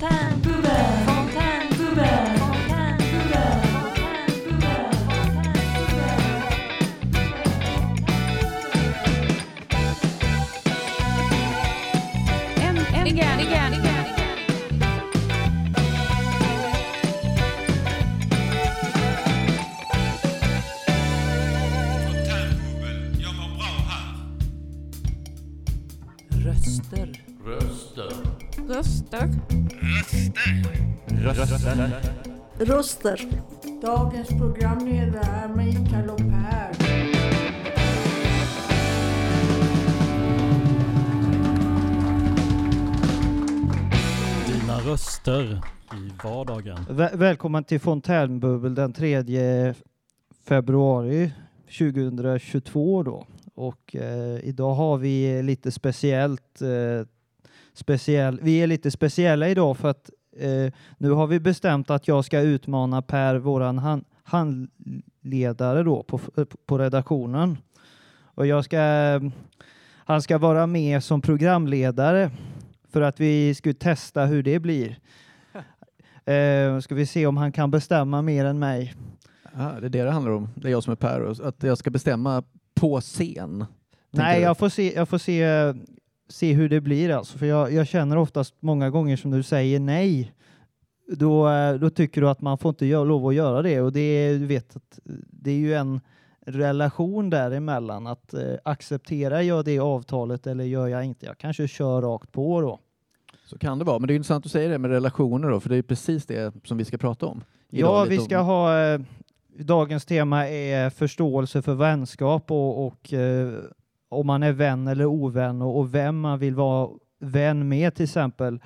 Fontänbubbel, Röster. Röster. Dagens programledare är Mikael och Per. Dina röster i vardagen. Väl- välkommen till Fontänbubbel den 3 februari 2022 då. Och eh, idag har vi lite speciellt eh, speciell, vi är lite speciella idag för att eh, nu har vi bestämt att jag ska utmana Per, våran han, handledare då på, på redaktionen. Och jag ska, han ska vara med som programledare för att vi ska testa hur det blir. Eh, ska vi se om han kan bestämma mer än mig. Ja, det är det det handlar om. Det är jag som är Per. Att jag ska bestämma på scen. Nej, jag får se, jag får se, se hur det blir alltså. För jag, jag känner oftast många gånger som du säger nej. Då, eh, då tycker du att man får inte göra, lov att göra det och det är, du vet att det är ju en relation däremellan att eh, acceptera jag det avtalet eller gör jag inte? Jag kanske kör rakt på då. Så kan det vara. Men det är intressant att säga det med relationer då, för det är precis det som vi ska prata om. idag. Ja, vi om- ska ha eh, dagens tema är förståelse för vänskap och, och eh, om man är vän eller ovän och, och vem man vill vara vän med till exempel.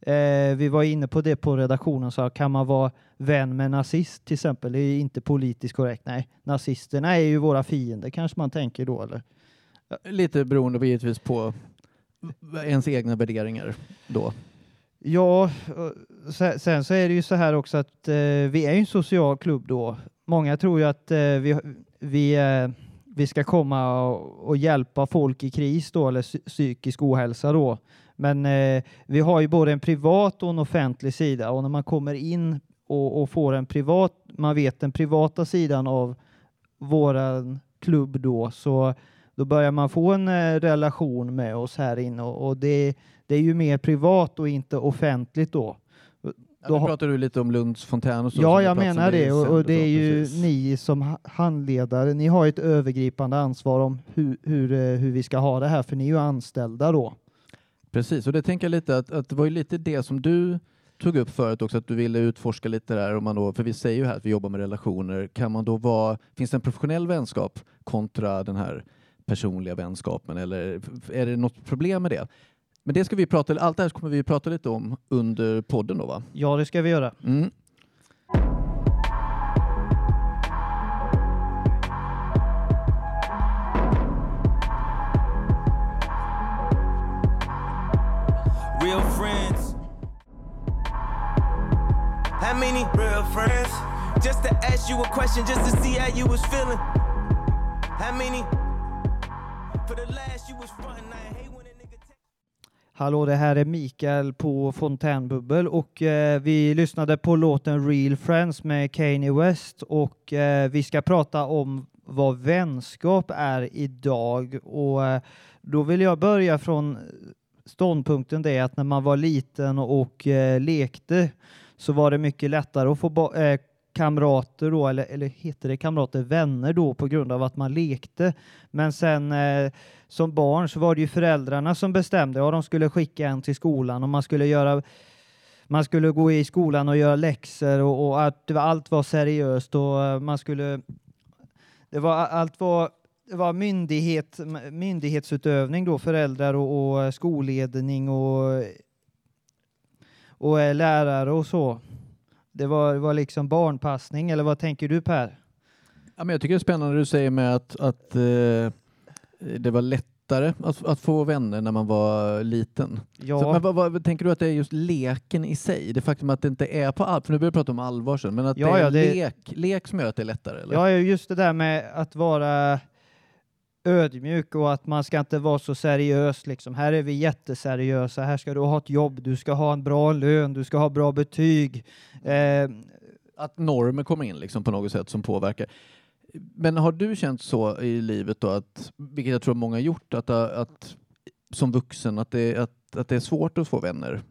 Eh, vi var inne på det på redaktionen, så kan man vara vän med nazist till exempel? Det är inte politiskt korrekt. Nej, nazisterna är ju våra fiender kanske man tänker då eller? Lite beroende på, givetvis på ens egna värderingar då. Ja, se- sen så är det ju så här också att eh, vi är ju en social klubb då. Många tror ju att eh, vi, vi, eh, vi ska komma och, och hjälpa folk i kris då, eller psykisk ohälsa då. Men eh, vi har ju både en privat och en offentlig sida och när man kommer in och, och får en privat, man vet den privata sidan av våran klubb då, så då börjar man få en eh, relation med oss här inne och, och det, det är ju mer privat och inte offentligt då. Ja, Då nu har- pratar du lite om Lunds fontän och så. Ja, jag menar det och, och det är ju precis. ni som ha- handledare, ni har ett övergripande ansvar om hur, hur, eh, hur vi ska ha det här, för ni är ju anställda då. Precis, och det tänker jag lite att, att det var ju lite det som du tog upp förut också, att du ville utforska lite där, om man då, för vi säger ju här att vi jobbar med relationer, kan man då vara, finns det en professionell vänskap kontra den här personliga vänskapen eller är det något problem med det? Men det ska vi prata, allt det här kommer vi prata lite om under podden då va? Ja, det ska vi göra. Mm. Real friends. How many real friends? Just to ask you a question, just to see how you was feeling. How many? For the last you was frontin', Hallå, det här är Mikael på Fontänbubbel och eh, vi lyssnade på låten Real Friends med Kanye West och eh, vi ska prata om vad vänskap är idag och eh, då vill jag börja från ståndpunkten det att när man var liten och, eh, lekte så var det mycket lättare att få eh, kamrater då, eller, eller heter det kamrater, vänner då på grund av att man lekte. Men sen eh, som barn så var det ju föräldrarna som bestämde. Ja, de skulle skicka en till skolan och man skulle göra man skulle gå i skolan och göra läxor och, och att det var, allt var seriöst och eh, man skulle det var allt var det var myndighet, myndighetsutövning då, föräldrar och, och eh, skolledning och, och eh, lärare och så. Det var, det var liksom barnpassning, eller vad tänker du Per? Ja, men jag tycker det är spännande du säger med att, att eh, det var lättare att, att få vänner när man var liten. Ja, Så, men vad, vad, tänker du att det är just leken i sig? Det faktum att det inte är på allvar, för nu börjar vi prata om allvar sen, men att Ja, det är ja, det- lek, lek som gör att det är lättare? Eller? ja, just det där med att vara ödmjuk och att man ska inte vara så seriös liksom. Här är vi jätteseriösa, här ska du ha ett jobb, du ska ha en bra lön, du ska ha bra betyg. Eh, Att normer kommer in liksom på något sätt som påverkar. Men har du känt så i livet då, att, vilket jag tror många har gjort, att, att som vuxen att det, att, att det är svårt att få vänner?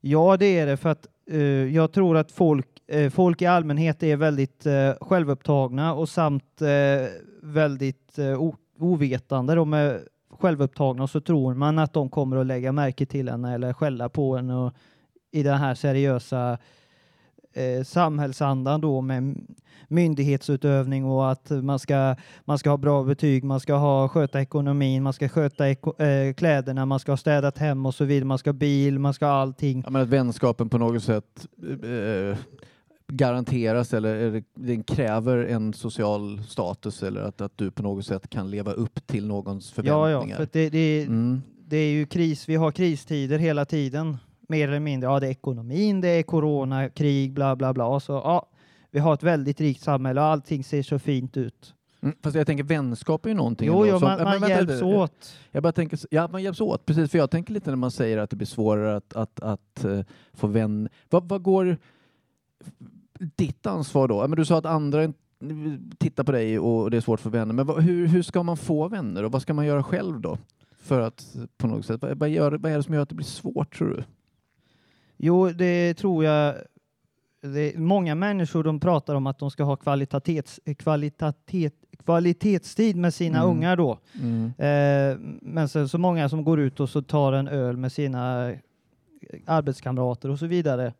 Ja, det är det för att Eh, jag tror att folk, eh, folk i allmänhet är väldigt eh, självupptagna och samt väldigt ovetande. De är självupptagna och så tror man att de kommer att lägga märke till en eller skälla på en och i den här seriösa eh, samhällsandan då med myndighetsutövning och att man ska, man ska ha bra betyg, man ska ha, sköta ekonomin, man ska sköta eko, eh, kläderna, man ska ha städat hem och så vidare, man ska ha bil, man ska ha allting. Ja, men att vänskapen på något sätt eh, garanteras eller den kräver en social status eller att, att du på något sätt kan leva upp till någons Ja, förväntningar. ja, för att det, det, Mm. det är ju kris, vi har kristider hela tiden, mer eller mindre. Ja, det är ekonomin, det är corona, krig, bla bla bla. Så ja, vi har ett väldigt rikt samhälle och allting ser så fint ut. Mm, fast jag tänker vänskap är ju någonting Jo, jo som- man, man hjälps lite. åt. Jag bara tänker, ja, man hjälps åt, precis. För jag tänker lite när man säger att det blir svårare att, att, att eh, få vän. Vad, vad går ditt ansvar då? Ja, men du sa att andra tittar på dig och det är svårt för vänner. Men vad, hur, hur ska man få vänner och vad ska man göra själv då? För att på något sätt, vad, vad, gör, vad är det som gör att det blir svårt tror du? Jo, det tror jag. Det många människor de pratar om att de ska ha kvalitets, kvalitet, kvalitetstid med sina Mm. ungar då. Mm. Eh, men sen så många som går ut och så tar en öl med sina arbetskamrater och så vidare.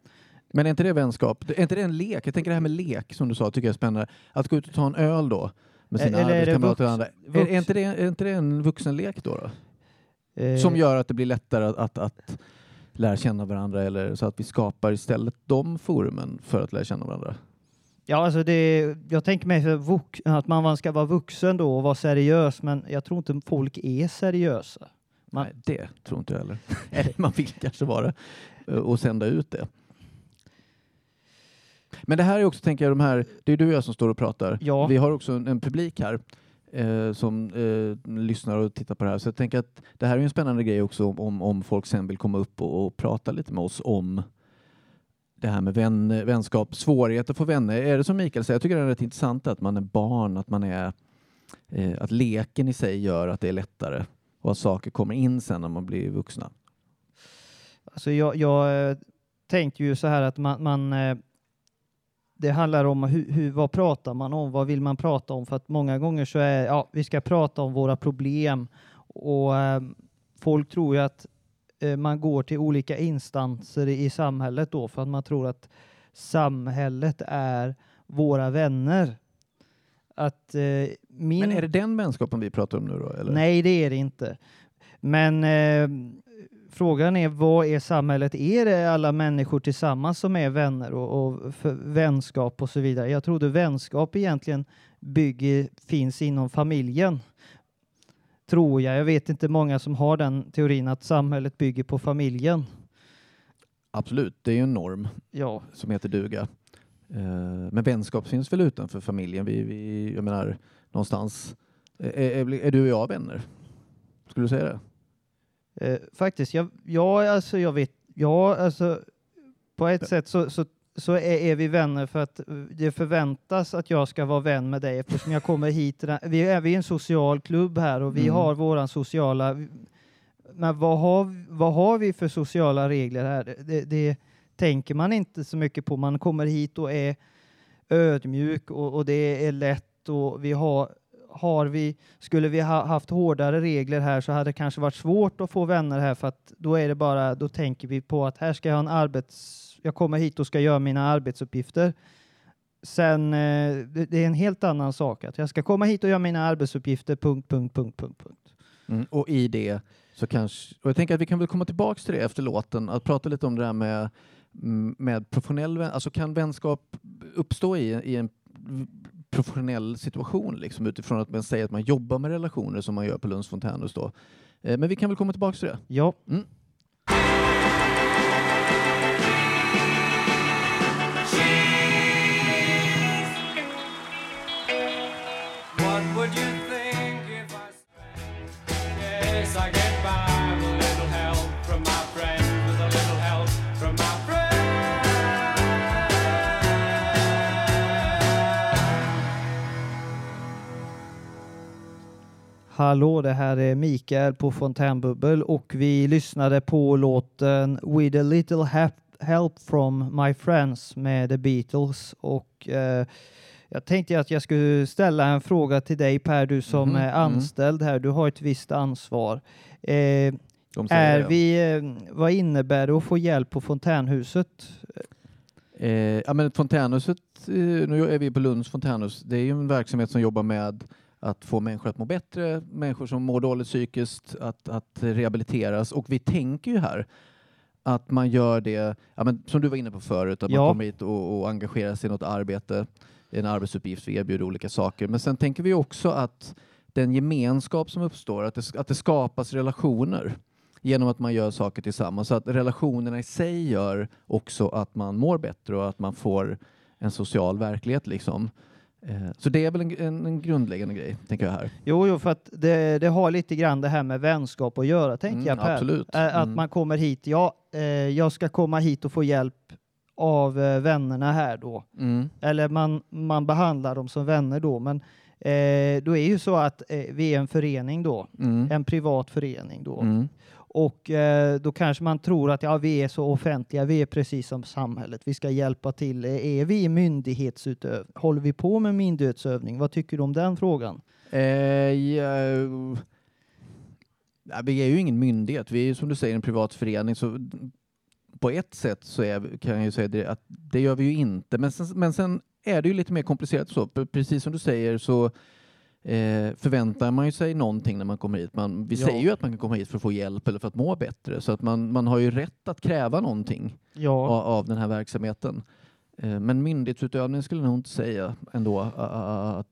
Men är inte det vänskap? Är inte det en lek? Jag tänker det här med lek som du sa, tycker jag är spännande. Att gå ut och ta en öl då med sina Eller arbetskamrater och andra. Är, är, inte det, är inte det en vuxenlek då? då? Eh, Som gör att det blir lättare att, att, att lära känna varandra eller så att vi skapar istället de forumen för att lära känna varandra. Ja, alltså det, jag tänker mig att man ska vara vuxen då och vara seriös, men jag tror inte folk är seriösa. Man- Nej, det tror inte jag heller. Eller man vill kanske vara eh, och sända ut det. Men det här är också, tänker jag, de här, det är du och jag som står och pratar. Ja. Vi har också en publik här eh, som eh, lyssnar och tittar på det här. Så jag tänker att det här är en spännande grej också om, om folk sen vill komma upp och, och prata lite med oss om det här med vän, vänskap, svårigheter att få vänner. Är det som Mikael säger, jag tycker det är rätt intressant att man är barn, att man är eh, att leken i sig gör att det är lättare och att saker kommer in sen när man blir vuxna. Alltså jag, jag tänkte tänker ju så här att man, man eh, det handlar om hur, hur, vad pratar man om, vad vill man prata om? För att många gånger så är ja, vi ska prata om våra problem och eh, folk tror ju att eh, man går till olika instanser i, i samhället då för att man tror att samhället är våra vänner. Att eh, min... Men är det den vänskapen vi pratar om nu då? Eller? Nej, det är det inte. Men eh, frågan är vad är samhället? Är det alla människor tillsammans som är vänner och, och vänskap och så vidare? Jag trodde vänskap egentligen bygger, finns inom familjen. Tror jag. Jag vet inte många som har den teorin att samhället bygger på familjen. Absolut, det är ju en norm Ja, som heter duga. Eh, men vänskap finns väl utanför familjen? Vi, vi, jag menar, någonstans. Är, är, är du och jag vänner? Skulle du säga det? Eh, faktiskt, jag, ja, alltså jag vet, ja, alltså på ett sätt så, så, så är, är vi vänner för att det förväntas att jag ska vara vän med dig eftersom jag kommer hit. Vi är, vi är en social klubb här och vi Mm. har våran sociala, men vad har, vad har vi för sociala regler här? Det, det tänker man inte så mycket på. Man kommer hit och är ödmjuk och, och det är lätt och vi har har vi, skulle vi ha haft hårdare regler här så hade det kanske varit svårt att få vänner här för att då är det bara, då tänker vi på att här ska jag ha en arbets, jag kommer hit och ska göra mina arbetsuppgifter. Sen, eh, det, är en helt annan sak att jag ska komma hit och göra mina arbetsuppgifter, punkt, punkt, punkt, punkt, punkt. Mm. Och i det så kanske, och jag tänker att vi kan väl komma tillbaks till det efter låten, att prata lite om det där med, mm, med professionell alltså kan vänskap uppstå i, i en professionell situation liksom, utifrån att man säger att man jobbar med relationer som man gör på Lunds Fontänhus då. Eh, Men vi kan väl komma tillbaks till det. Ja, What Hallå, det här är Mikael på Fontänbubbel och vi lyssnade på låten With a little help from my friends med The Beatles och eh, jag tänkte att jag skulle ställa en fråga till dig Per, du som Mhm, är mm. anställd här. Du har ett visst ansvar. Eh, är vi, eh, vad innebär det att få hjälp på Fontänhuset? Eh, ja, men fontänhuset, eh, nu är vi på Lunds fontänhus, det är ju en verksamhet som jobbar med att få människor att må bättre, människor som mår dåligt psykiskt, att, att rehabiliteras. Och vi tänker ju här att man gör det, ja, men som du var inne på förut, att Ja. man kommer hit och, och engagerar sig i något arbete, en arbetsuppgift, vi erbjuder olika saker. Men sen tänker vi också att den gemenskap som uppstår, att det, att det skapas relationer genom att man gör saker tillsammans. Så att relationerna i sig gör också att man mår bättre och att man får en social verklighet. Liksom. Eh, Så det är väl en, en, en grundläggande grej, tänker jag här. Jo, jo, för att det, det har lite grann det här med vänskap att göra, tänker Mm, jag Per. absolut. Ä- Att Mm. man kommer hit, ja, eh, jag ska komma hit och få hjälp av eh, vännerna här då. Mm. Eller man, man behandlar dem som vänner då, men eh, då är ju så att eh, vi är en förening då, Mm. en privat förening då. Och eh, då kanske man tror att ja, vi är så offentliga, vi är precis som samhället, vi ska hjälpa till. Eh, är vi myndighetsutövning? Håller vi på med myndighetsövning? Vad tycker du om den frågan? Eh, ja, ja, vi är ju ingen myndighet, vi är ju som du säger en privat förening. Så på ett sätt så är, kan jag ju säga det, att det gör vi ju inte. Men sen, men sen är det ju lite mer komplicerat så. Precis som du säger så eh, förväntar man ju sig någonting när man kommer hit. Man, vi Ja. säger ju att man kan komma hit för att få hjälp eller för att må bättre. Så att man, man har ju rätt att kräva någonting Ja. av, av den här verksamheten. Eh, men myndighetsutövning skulle jag nog inte säga ändå att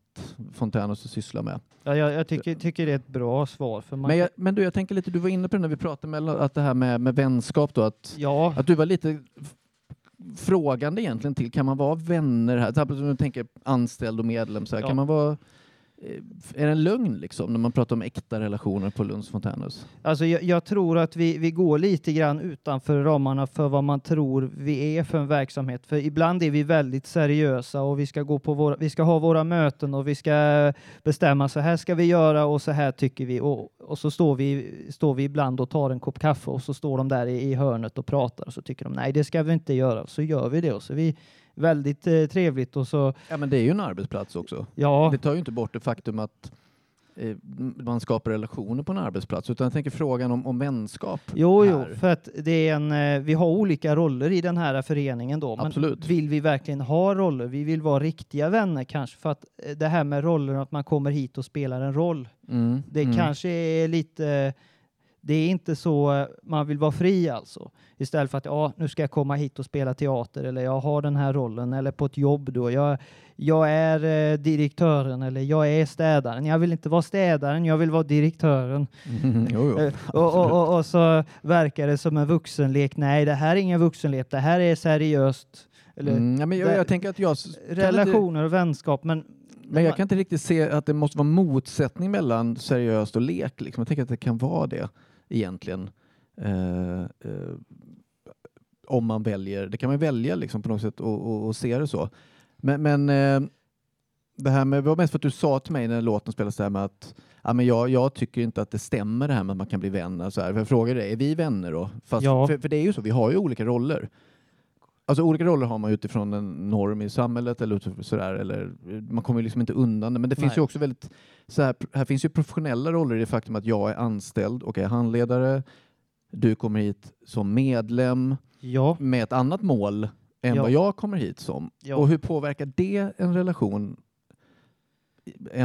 Fontänhuset sysslar med. Ja, jag, jag tycker, tycker det är ett bra svar. För man Men, jag, men du, jag tänker lite, du var inne på det när vi pratade med att det här med, med vänskap då, att, ja, att du var lite frågande egentligen till, kan man vara vänner här? Om du tänker anställd och medlem, så här, Ja. kan man vara Eh, är det en lögn liksom när man pratar om äkta relationer på Lunds fontänhus? alltså jag, jag tror att vi, vi går lite grann utanför ramarna för vad man tror vi är för en verksamhet. För ibland är vi väldigt seriösa och vi ska, gå på våra, vi ska ha våra möten och vi ska bestämma så här ska vi göra och så här tycker vi. Och, och så står vi, står vi ibland och tar en kopp kaffe och så står de där i, i hörnet och pratar och så tycker de nej det ska vi inte göra. Så gör vi det och så vi väldigt eh, trevligt och så Ja men det är ju en arbetsplats också. ja. Det tar ju inte bort det faktum att eh, man skapar relationer på en arbetsplats utan jag tänker frågan om, om vänskap. Jo, jo, för att det är en, eh, vi har olika roller i den här föreningen då. Men Absolut. vill vi verkligen ha roller? Vi vill vara riktiga vänner kanske för att eh, det här med roller, att man kommer hit och spelar en roll. Mm, Det mm. kanske är lite, det är inte så eh, man vill vara fri alltså. Istället för att ja, nu ska jag komma hit och spela teater eller jag har den här rollen eller på ett jobb då. Jag, jag är eh, direktören eller jag är städaren. Jag vill inte vara städaren, jag vill vara direktören. Mm, jo, jo. Eh, och, och, och, och så verkar det som en vuxenlek. Nej, det här är ingen vuxenlek. Det här är seriöst. Eller Mm, ja, men jag, jag tänker att jag... relationer och vänskap. Men, Men jag kan inte riktigt se att det måste vara motsättning mellan seriöst och lek. Liksom. Jag tänker att det kan vara det egentligen. Eh, eh, om man väljer, det kan man välja liksom, på något sätt och, och, och se det så. Men, men eh, det här med, det var mest för att du sa till mig när låten spelades där med att ja, men jag, jag tycker inte att det stämmer det här med att man kan bli vänner. Så här. För jag frågade dig, är vi vänner då? Fast, Ja. för, för det är ju så, vi har ju olika roller. Alltså olika roller har man utifrån en norm i samhället eller sådär, eller man kommer liksom inte undan det. Men det finns Nej. ju också väldigt, så här, här finns ju professionella roller i det faktum att jag är anställd och är handledare. Du kommer hit som medlem ja, med ett annat mål än Ja. vad jag kommer hit som. Ja. Och hur påverkar det en relation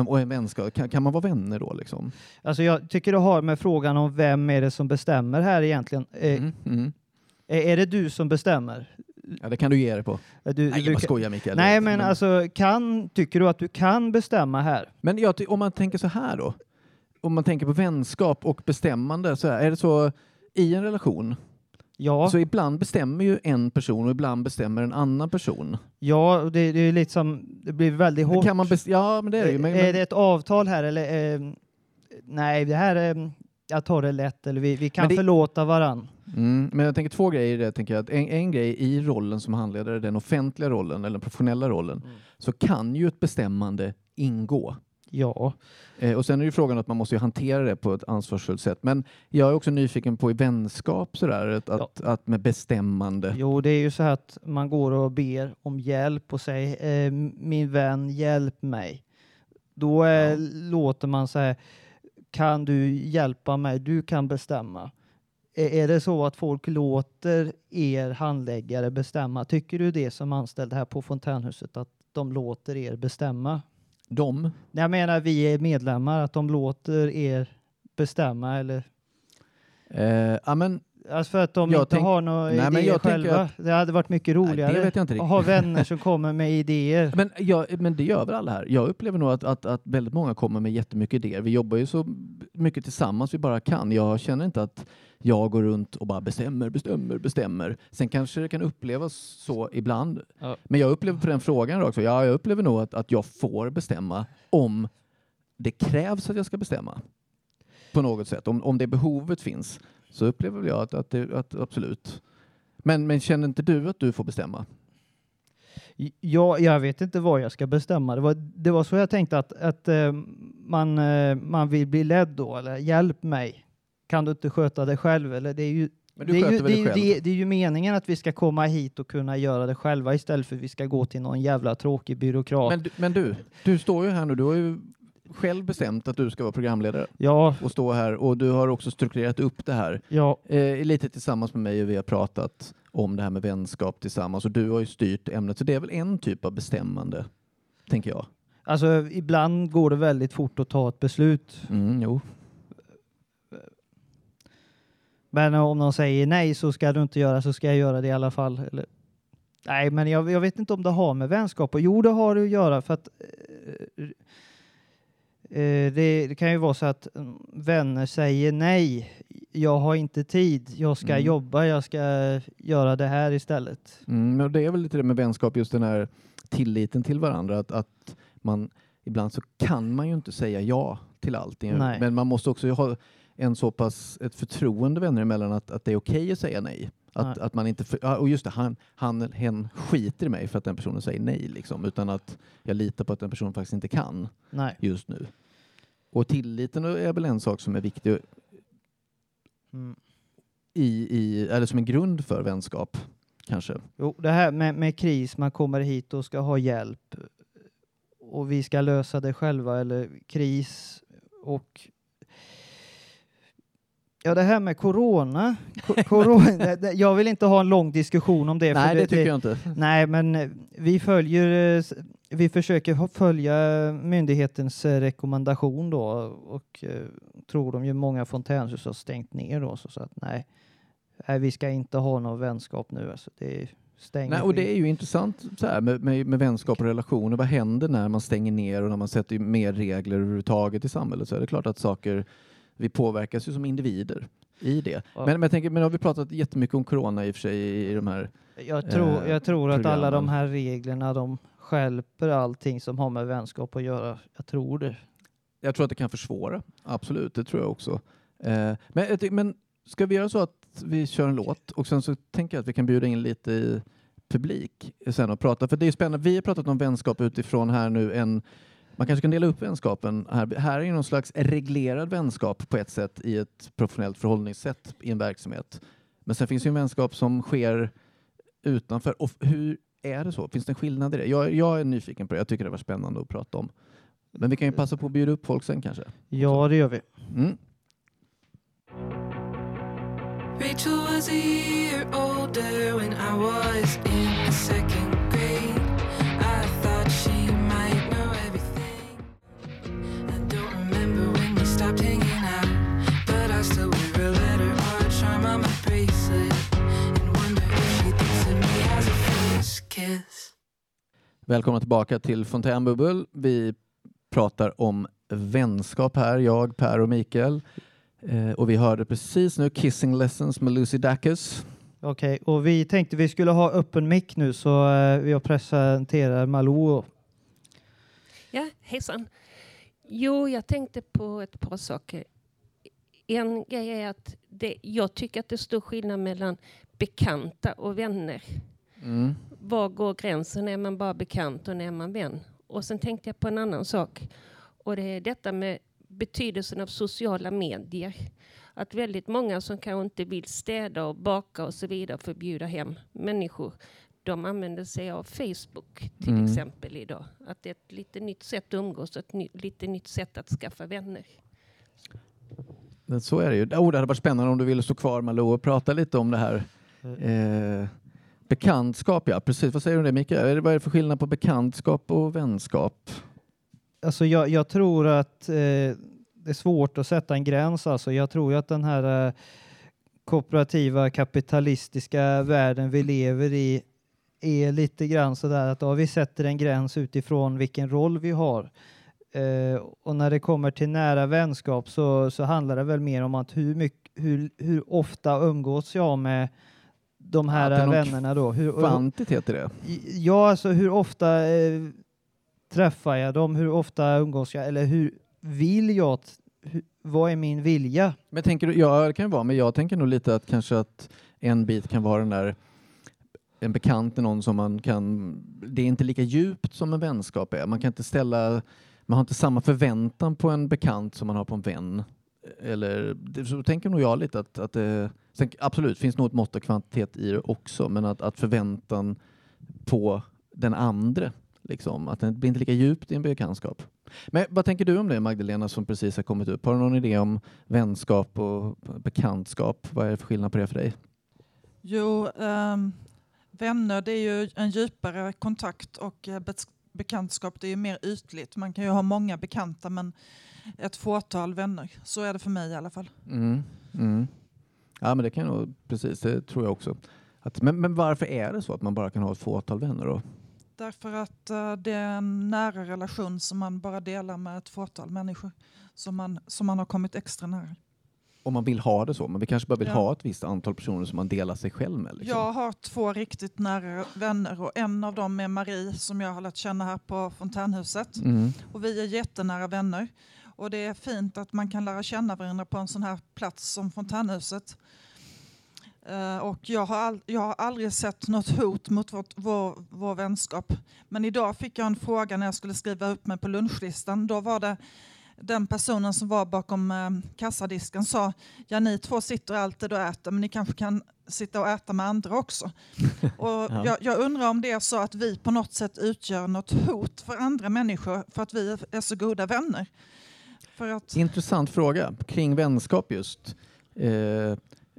och en vänskap? Kan, kan man vara vänner då liksom? alltså jag tycker det har med frågan om vem är det som bestämmer här egentligen. Mm, mm. är det du som bestämmer? Ja, det kan du ge dig på. Är Du, Nej, du jag bara kan- skojar Mikael. Nej, men alltså kan, tycker du att du kan bestämma här? Men ty- om man tänker så här då, om man tänker på vänskap och bestämmande, så här, är det så i en relation, Ja, så ibland bestämmer ju en person och ibland bestämmer en annan person. ja och det, det är lite som, det blir väldigt hårt. Kan man ja, men det är det ju. Men, är men, det ett avtal här eller? Eh, nej, det här är... jag tar det lätt eller vi, vi kan det- förlåta varann. Mm, men jag tänker två grejer det. Tänker jag. Att en, en grej i rollen som handledare, den offentliga rollen eller den professionella rollen, så kan ju ett bestämmande ingå. Ja, Eh, och sen är det ju frågan att man måste hantera det på ett ansvarsfullt sätt. Men jag är också nyfiken på i vänskap sådär, att, att, att med bestämmande. jo det är ju så här att man går och ber om hjälp och säger eh, min vän hjälp mig. Då eh, låter man säga kan du hjälpa mig, du kan bestämma. Är, det så att folk låter er handläggare bestämma? Tycker du det som anställd här på Fontänhuset att de låter er bestämma? De, Jag menar vi är medlemmar, att de låter er bestämma eller eh, ja, men, Alltså för att de Jag inte tänk- har några Nej, idéer själva. att- Det hade varit mycket Nej, roligare det vet jag inte att ha vänner som kommer med idéer. Men, ja, men det gör väl alla här. Jag upplever nog att, att, att väldigt många kommer med jättemycket idéer. Vi jobbar ju så mycket tillsammans vi bara kan. Jag känner inte att jag går runt och bara bestämmer, bestämmer, bestämmer. Sen kanske det kan upplevas så ibland. Ja. Men jag upplever på den frågan också, ja, jag upplever nog att, att jag får bestämma om det krävs att jag ska bestämma. På något sätt. Om, om det behovet finns så upplever jag att, att, det, att absolut. Men, men känner inte du att du får bestämma? Ja, jag vet inte vad jag ska bestämma. Det var, det var så jag tänkte att, att eh, man, eh, man vill bli ledd då, eller hjälp mig. Kan du inte sköta det själv? Eller det är ju, är är det är ju meningen att vi ska komma hit och kunna göra det själva istället för att vi ska gå till någon jävla tråkig byråkrat. Men, du- men du, du står ju här nu, du har ju själv bestämt att du ska vara programledare ja, och stå här och du har också strukturerat upp det här ja, eh, lite tillsammans med mig och vi har pratat om det här med vänskap tillsammans och du har ju styrt ämnet så det är väl en typ av bestämmande, tänker jag. alltså ibland går det väldigt fort att ta ett beslut. Mm, jo. Men om de säger nej så ska du inte göra så ska jag göra det i alla fall. Eller, nej, men jag, jag vet inte om det har med vänskap och Jo, det har det att göra för att eh, det, det kan ju vara så att mm, vänner säger nej. Jag har inte tid. Jag ska Mm. jobba. Jag ska göra det här istället. Mm, men det är väl lite det med vänskap, just den här tilliten till varandra. Att, att man, ibland så kan man ju inte säga ja till allting. Nej. Men man måste också ha en så pass ett förtroende vänner emellan att, att det är okej att säga nej. Att, Nej. att man inte, för, och just det, han, han hen skiter i mig för att den personen säger nej, liksom, utan att jag litar på att den personen faktiskt inte kan Nej. just nu. Och tilliten är väl en sak som är viktig Mm. i, i, eller som en grund för vänskap, kanske. Jo, det här med, med kris, man kommer hit och ska ha hjälp och vi ska lösa det själva eller kris och Ja, det här med corona. Corona det- det- jag vill inte ha en lång diskussion om det. Nej, det tycker jag inte. Nej, men eh, vi följer, eh, vi försöker följa myndighetens eh, rekommendation då och tror de ju många fontänhus har stängt ner då så, så att nej, nej, vi ska inte ha någon vänskap nu. Alltså, det stänger. Nej, och det är ju intressant så här, med, med, med vänskap och relationer. Vad händer när man stänger ner och när man sätter mer regler överhuvudtaget i samhället? Så är det klart att saker, vi påverkas ju som individer i det. Ja. Men, men jag tänker, men har vi pratat jättemycket om corona i och för sig i, de här... Jag tror, eh, jag tror att alla de här reglerna de skälper allting som har med vänskap att göra. Jag tror det. Jag tror att det kan försvåra, absolut, det tror jag också. Eh, men, men ska vi göra så att vi kör en låt och sen så tänker jag att vi kan bjuda in lite i publik sen och prata, för det är spännande. Vi har pratat om vänskap utifrån här nu en man kanske kan dela upp vänskapen. Här, här är ju någon slags reglerad vänskap på ett sätt i ett professionellt förhållningssätt i en verksamhet. Men sen finns ju en vänskap som sker utanför. Och hur är det så? Finns det en skillnad i det? Jag, jag är nyfiken på det. Jag tycker det var spännande att prata om. Men vi kan ju passa på att bjuda upp folk sen kanske. Ja, det gör vi. Mm. Rachel was a year older when I was in second Välkomna tillbaka till Fontänbubbel. Vi pratar om vänskap här, jag, Per och Mikael. Eh, och vi hörde precis nu Kissing Lessons med Lucy Dacus. Okej, och vi tänkte vi skulle ha öppen mick nu så eh, jag presenterar Malou. Ja, hejsan. Jo, jag tänkte på ett par saker. en grej är att det, jag tycker att det är stor skillnad mellan bekanta och vänner. Mm. Var går gränsen? Är man bara bekant och när är man vän? Och sen tänkte jag på en annan sak. Och det är detta med betydelsen av sociala medier. Att väldigt många som kanske inte vill städa och baka och så vidare för att bjuda hem människor. De använder sig av Facebook till Mm. exempel idag. Att det är ett lite nytt sätt att umgås och ett ny, lite nytt sätt att skaffa vänner. Så är det ju. Oh, det hade varit spännande om du ville stå kvar Malou och prata lite om det här. Mm. Eh, bekantskap, ja precis. Vad säger du om det Mikael? Vad är det för skillnad på bekantskap och vänskap? Alltså jag, jag tror att eh, det är svårt att sätta en gräns. Alltså jag tror ju att den här eh, kooperativa kapitalistiska världen vi lever i är lite grann så där att ja, vi sätter en gräns utifrån vilken roll vi har. Eh, och när det kommer till nära vänskap så, så handlar det väl mer om att hur, mycket, hur, hur ofta umgås jag med de här vännerna då? Hur, Kvantitet i det? Ja, alltså hur ofta eh, träffar jag dem? Hur ofta umgås jag? Eller hur vill jag? Hur, vad är min vilja? Men tänker du, ja det kan ju vara, men jag tänker nog lite att kanske att en bit kan vara den där en bekant är någon som man kan, det är inte lika djupt som en vänskap är. Man kan inte ställa, man har inte samma förväntan på en bekant som man har på en vän. Eller, så tänker nog jag lite att, att det, sen, absolut finns nog ett mått av kvantitet i det också, men att, att förväntan på den andre, liksom, att den blir inte lika djupt i en bekantskap. Men vad tänker du om det Magdalena som precis har kommit upp? Har du någon idé om vänskap och bekantskap? Vad är det för skillnad på det för dig? Jo, um, vänner det är ju en djupare kontakt och eh, bekantskap det är ju mer ytligt. Man kan ju ha många bekanta men ett fåtal vänner. Så är det för mig i alla fall. Mm. Mm. Ja, men det kan jag nog, precis, det tror jag också. Att, men, men varför är det så att man bara kan ha ett fåtal vänner då? Därför att eh, det är en nära relation som man bara delar med ett fåtal människor. Som man, som man har kommit extra nära. Om man vill ha det så, men vi kanske bara vill Ja. ha ett visst antal personer som man delar sig själv med. Liksom. Jag har två riktigt nära vänner och en av dem är Marie som jag har lärt känna här på Fontänhuset. Mm. Och vi är jättenära vänner. Och det är fint att man kan lära känna varandra på en sån här plats som Fontänhuset. Eh, och jag har, all, jag har aldrig sett något hot mot vårt, vår, vår vänskap. Men idag fick jag en fråga när jag skulle skriva upp mig på lunchlistan. Då var det den personen som var bakom eh, kassadisken sa ja ni två sitter alltid och äter men ni kanske kan sitta och äta med andra också. och Ja. jag, jag undrar om det är så att vi på något sätt utgör något hot för andra människor för att vi är så goda vänner. För att, Intressant fråga kring vänskap just. Eh,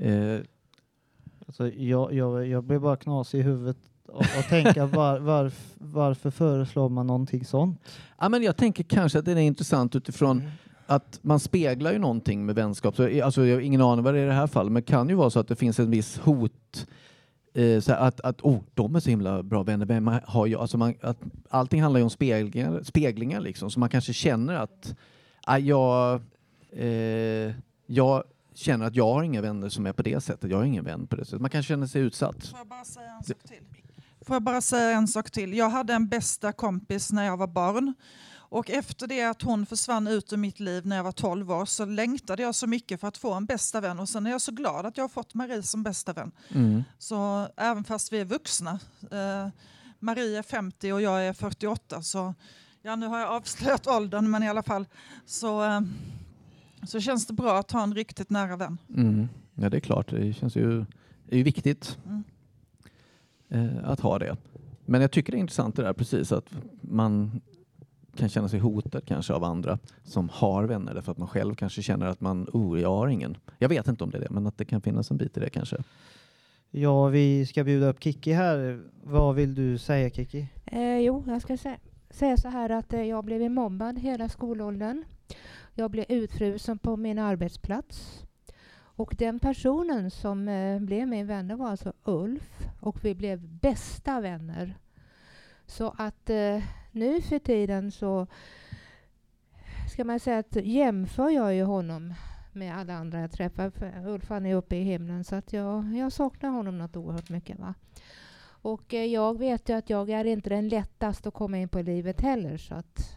eh, Alltså jag, jag, jag blir bara knasig i huvudet och, och tänka var, varf, varför föreslår man någonting sånt? Ja, men jag tänker kanske att det är intressant utifrån att man speglar ju någonting med vänskap. Så, alltså, jag har ingen aning vad det är i det här fallet, men det kan ju vara så att det finns en viss hot. Eh, så att, att oh, de är så himla bra vänner. Vem har jag? Alltså man, att, allting handlar ju om speglingar, speglingar liksom, så man kanske känner att jag, eh, jag känner att jag har inga vänner som är på det sättet. Jag har ingen vän på det sättet. Man kan känna sig utsatt. Får jag bara säga en sak till? Får jag bara säga en sak till? Jag hade en bästa kompis när jag var barn. Och efter det att hon försvann ut ur mitt liv när jag var 12 år så längtade jag så mycket för att få en bästa vän. Och sen är jag så glad att jag har fått Marie som bästa vän. Mm. Så även fast vi är vuxna, eh, Marie är 50 och jag är 48, så ja, nu har jag avslöjat åldern, men i alla fall så, eh, så känns det bra att ha en riktigt nära vän. Mm. Ja, det är klart. Det känns ju, är ju viktigt Mm. eh, att ha det. Men jag tycker det är intressant det där precis att man kan känna sig hotad kanske av andra som har vänner därför att man själv kanske känner att man, oh, jag har ingen. Jag vet inte om det är det, men att det kan finnas en bit i det kanske. Ja, vi ska bjuda upp Kiki här. Vad vill du säga Kiki? Eh, jo, jag ska sä säga så här att eh, jag blev mobbad hela skolåldern. Jag blev utfrusen på min arbetsplats. Och den personen som eh, blev min vän var alltså Ulf och vi blev bästa vänner. Så att eh, nu för tiden så ska man säga att jämför jag ju honom med alla andra jag träffar. För Ulf han är uppe i himlen så att jag, jag saknar honom något oerhört mycket. Va? Och eh, jag vet ju att jag är inte den lättaste att komma in på livet heller. Så att,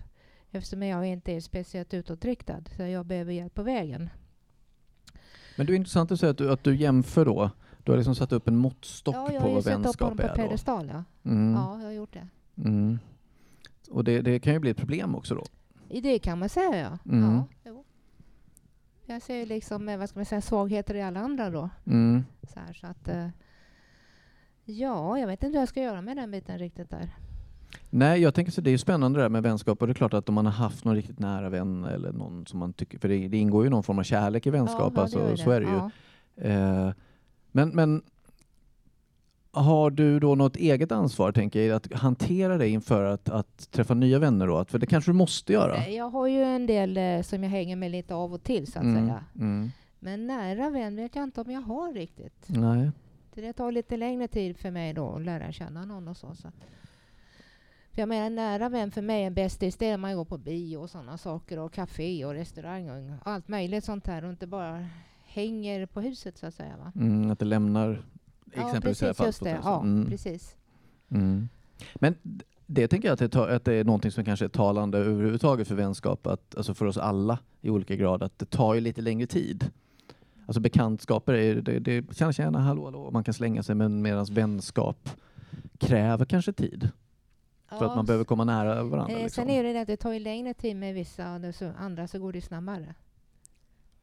eftersom jag inte är speciellt utåtriktad. Så jag behöver hjälp på vägen. Men det är intressant att säga att du, att du jämför då. Du har liksom satt upp en måttstock Ja, jag på har ju vad satt upp vänskap honom på är. Pedestal. Ja. Mm. ja, jag har gjort det. Mm. Och det, det kan ju bli ett problem också då. I det kan man säga, ja. Mm. ja. Jag ser ju liksom, eh, vad ska man säga, svagheter i alla andra då. Mm. Så, här, så att, eh, ja, jag vet inte hur jag ska göra med den biten riktigt där. Nej, jag tänker så det är ju spännande det där med vänskap och det är klart att om man har haft någon riktigt nära vän eller någon som man tycker, för det, det ingår ju någon form av kärlek i vänskap, ja, alltså, det så är det ju. Ja. Eh, men, men har du då något eget ansvar, tänker jag, att hantera det inför att, att träffa nya vänner då? För det kanske du måste göra? Nej, Jag har ju en del eh, som jag hänger med lite av och till så att Mm, säga. mm. Men nära vän vet jag inte om jag har riktigt. Nej. Det tar lite längre tid för mig då att lära känna någon och så. så. För jag menar nära vän för mig en bästis, det är man går på bio och sådana saker och café och restaurang och allt möjligt sånt här och inte bara hänger på huset så att säga. Va? Mm, att det lämnar Ja, exempelvis här precis, fallet just det. Ja, Mm. precis. Mm. Men det tänker jag att det, att det är någonting som kanske är talande överhuvudtaget för vänskap, att, alltså för oss alla i olika grad, att det tar ju lite längre tid. Alltså bekantskaper, är, det, det tjena tjena, hallå hallå, man kan slänga sig, men medan vänskap kräver kanske tid. För att Ja, man behöver komma nära varandra. Eh, Liksom. Sen är det det att det tar ju längre tid med vissa och det så, andra så går det snabbare.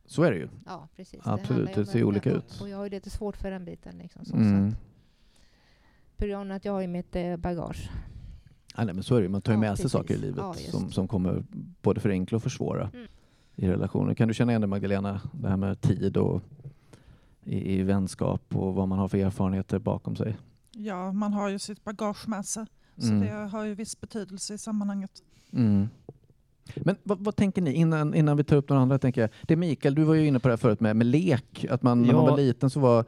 Så är det ju. Ja, precis. Absolut, ju det om ser olika ut. Och jag har ju lite svårt för den biten. Liksom, så, så Mm. att, på grund av att jag har ju mitt eh, bagage. Ja, nej, men så är det ju. Man tar ju Ja, med sig precis. saker i livet Ja, som, det. som kommer både förenkla och försvåra Mm. I relationer. Kan du känna igen det Magdalena, det här med tid och i, i vänskap och vad man har för erfarenheter bakom sig? Ja, man har ju sitt bagage med sig. Så Mm. det har ju viss betydelse i sammanhanget. Mm. Men vad, vad tänker ni innan, innan vi tar upp några andra? Tänker jag. Det Mikael, du var ju inne på det här förut med, med lek. Att man, när man Ja. var liten så var,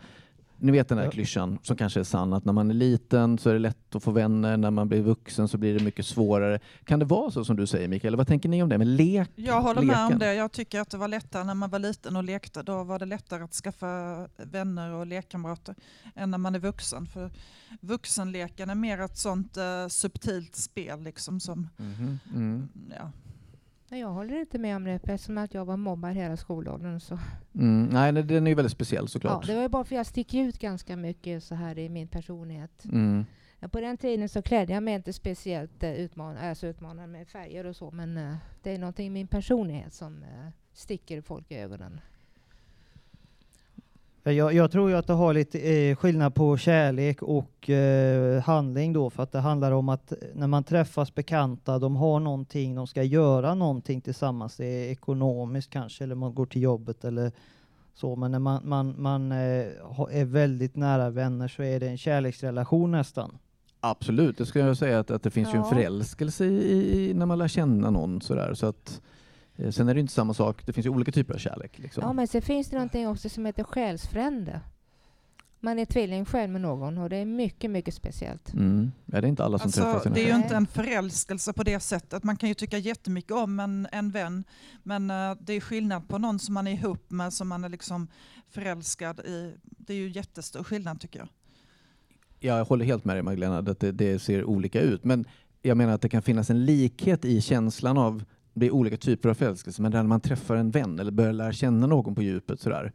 ni vet den där Ja. klyschan som kanske är sann, att när man är liten så är det lätt att få vänner, när man blir vuxen så blir det mycket svårare. Kan det vara så som du säger Mikael? Eller Vad tänker ni om det med lek? Jag håller med om leken? det. Jag tycker att det var lättare när man var liten och lekte. Då var det lättare att skaffa vänner och lekkamrater än när man är vuxen. För vuxenleken är mer ett sånt eh, subtilt spel liksom som, Mhm, mm. ja. Jag håller inte med om det eftersom att jag var mobbad hela skolåldern. Så. Mm. Nej, nej, den är ju väldigt speciell Ja, såklart. det var ju bara för att jag sticker ut ganska mycket så här i min personlighet. Mm. Ja, På den tiden så klädde jag mig inte speciellt eh, utman alltså utmanande med färger och så men eh, det är någonting i min personlighet som eh, sticker folk i ögonen. Jag, jag tror ju att det har lite eh, skillnad på kärlek och eh, handling då, för att det handlar om att när man träffas bekanta, de har någonting, de ska göra någonting tillsammans, det är ekonomiskt kanske, eller man går till jobbet eller så, men när man, man, man eh, är väldigt nära vänner så är det en kärleksrelation nästan. Absolut, det ska jag säga att, att det finns ju en Ja. förälskelse i, i när man lär känna någon sådär. Så att, eh, sen är det inte samma sak, det finns ju olika typer av kärlek. Liksom. Ja men sen finns det någonting också som heter själsfrände. Man är tvilling själv med någon och det är mycket, mycket speciellt. Mm. Ja, det är inte alla som träffar Alltså, sina det är ju inte en förälskelse på det sättet. Man kan ju tycka jättemycket om en, en vän, men eh, det är skillnad på någon som man är ihop med, som man är liksom förälskad i. Det är ju jättestor skillnad tycker jag. Jag håller helt med dig Magdalena, att det, det ser olika ut. Men jag menar att det kan finnas en likhet i känslan av det är olika typer av förälskelse, men när man träffar en vän eller börjar lära känna någon på djupet sådär,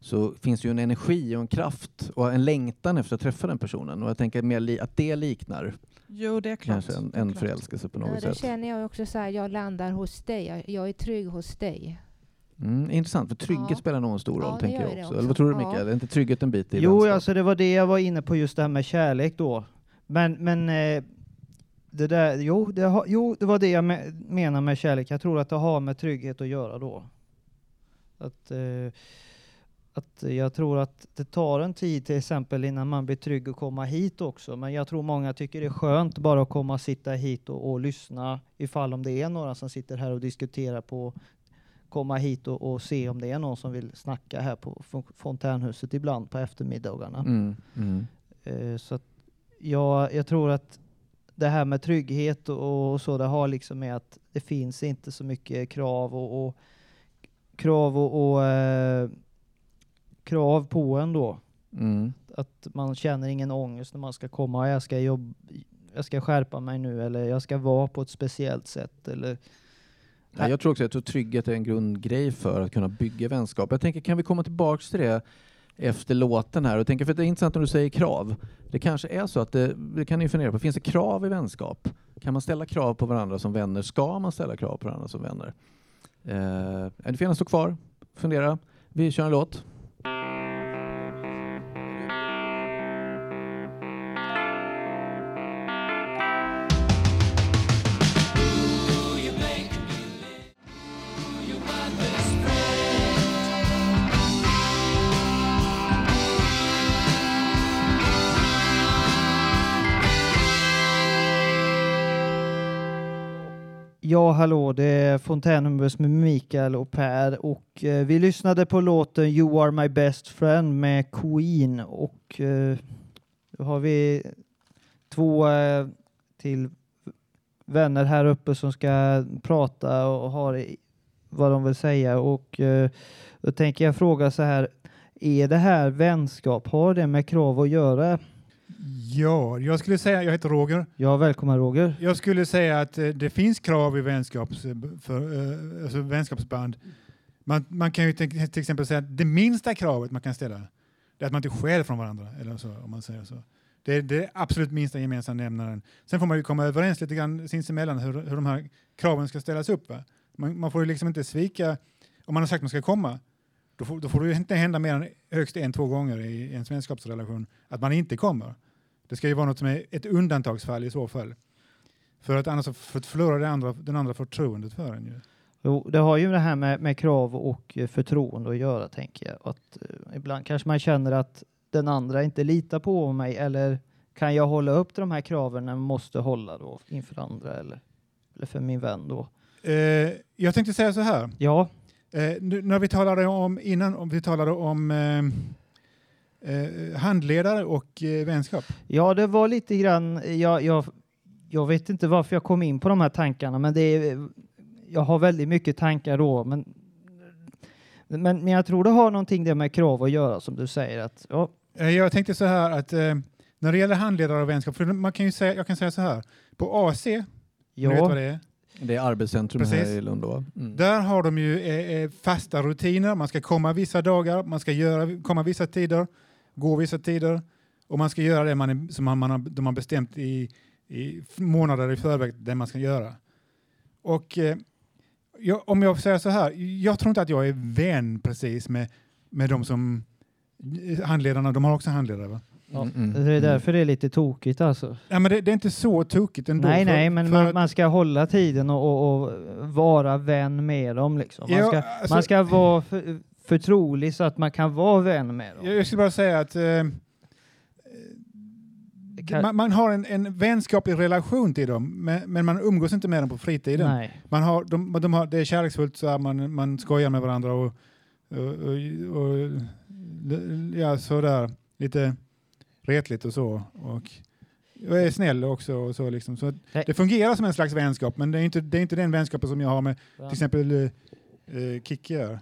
så finns ju en energi och en kraft och en längtan efter att träffa den personen. Och jag tänker mer att det liknar Jo, det är klart. kanske en, Det är en klart. förälskelse på Ja, något det sätt. känner jag också så här, jag landar hos dig, jag, jag är trygg hos dig. Mm, intressant, för trygghet Ja. spelar nog en stor roll, Ja, det tänker jag det också. också. Eller vad tror du Ja. Mikael? Är inte trygghet en bit i Jo, alltså det var det jag var inne på just det här med kärlek då. Men, men eh, det där, jo det, har, jo, det var det jag me menar med kärlek. Jag tror att det har med trygghet att göra då. Att, eh, att jag tror att det tar en tid till exempel innan man blir trygg att komma hit också. Men jag tror många tycker det är skönt bara att komma och sitta hit och, och lyssna ifall om det är några som sitter här och diskuterar på komma hit och, och se om det är någon som vill snacka här på Fon- Fontänhuset ibland på eftermiddagarna. Mm, mm. Eh, Så jag, jag tror att det här med trygghet och, och så, det har liksom med att det finns inte så mycket krav och, och krav och, och eh, krav på en då. Mm. Att man känner ingen ångest när man ska komma, jag ska jobba, jag ska skärpa mig nu eller jag ska vara på ett speciellt sätt eller Ja, jag tror också att trygghet är en grundgrej för att kunna bygga vänskap. Jag tänker, kan vi komma tillbaks till det efter låten här? Och tänker, för det är intressant när du säger krav. Det kanske är så att det, det kan ni fundera på, finns det krav i vänskap? Kan man ställa krav på varandra som vänner? Ska man ställa krav på varandra som vänner? Eh, ni får gärna stå kvar, fundera. Vi kör en låt. Ja, hallå, det är Fontänhummers med Mikael och Per och eh, vi lyssnade på låten You are my best friend med Queen och eh, då har vi två eh, till vänner här uppe som ska prata och har vad de vill säga och eh, då tänker jag fråga så här, är det här vänskap, har det med krav att göra? Ja, jag skulle säga, jag heter Roger. Ja, välkommen Roger. Jag skulle säga att eh, det finns krav i vänskaps, för, eh, alltså vänskapsband. Man, man kan ju till, till exempel säga att det minsta kravet man kan ställa det är att man inte stjäl från varandra. Eller så, om man säger så. Det är det absolut minsta gemensamma nämnaren. Sen får man ju komma överens lite grann sinsemellan hur, hur de här kraven ska ställas upp. Man, man får ju liksom inte svika, om man har sagt att man ska komma, då får, då får det inte hända mer än högst en, två gånger i en vänskapsrelation att man inte kommer. Det ska ju vara något som är ett undantagsfall i så fall. För att annars förlorar det andra, den andra förtroendet för en. Ju. Jo, det har ju det här med, med krav och eh, förtroende att göra, tänker jag. Att, eh, ibland kanske man känner att den andra inte litar på mig, eller kan jag hålla upp de här kraven jag måste hålla då inför andra, eller, eller för min vän då? Eh, jag tänkte säga så här. Ja. Eh, nu, när vi talade om innan, om vi talade om eh, eh, handledare och eh, vänskap. Ja, det var lite grann, jag, jag, jag vet inte varför jag kom in på de här tankarna, men det är, jag har väldigt mycket tankar då, men, men, men jag tror det har någonting det med krav att göra, som du säger. Att, ja, Eh, jag tänkte så här att när det gäller handledare och vänskap, för man kan ju säga, jag kan säga så här. På AC, Ja. vet vad det är? Det är arbetscentrum Precis. här i Lund då. Mm. Där har de ju eh, eh, fasta rutiner. Man ska komma vissa dagar, man ska göra, komma vissa tider, gå vissa tider och man ska göra det man är, som man, man har, de har bestämt i, i månader i förväg det man ska göra. Och eh, jag, om jag säga så här, jag tror inte att jag är vän precis med, med de som handledarna, de har också handledare va? Ja, Mm, Det är därför det är lite tokigt alltså. Ja, men det, det är inte så tokigt ändå. Nej, för- nej, men för man, att- man ska hålla tiden och, och, och vara vän med dem. Liksom. Man, Ja, ska, alltså- man ska vara för, förtrolig så att man kan vara vän med dem. Jag skulle bara säga att eh, kan- man, man har en, en vänskaplig relation till dem, men, men man umgås inte med dem på fritiden. Nej. Man har, de, de har, det är kärleksfullt, så här, man, man skojar med varandra och, och, och, och ja, sådär, lite retligt och så. Och, och är snäll också. Och så, liksom. så det fungerar som en slags vänskap, men det är inte, det är inte den vänskapen som jag har med till exempel eh, eh, Kikki. gör.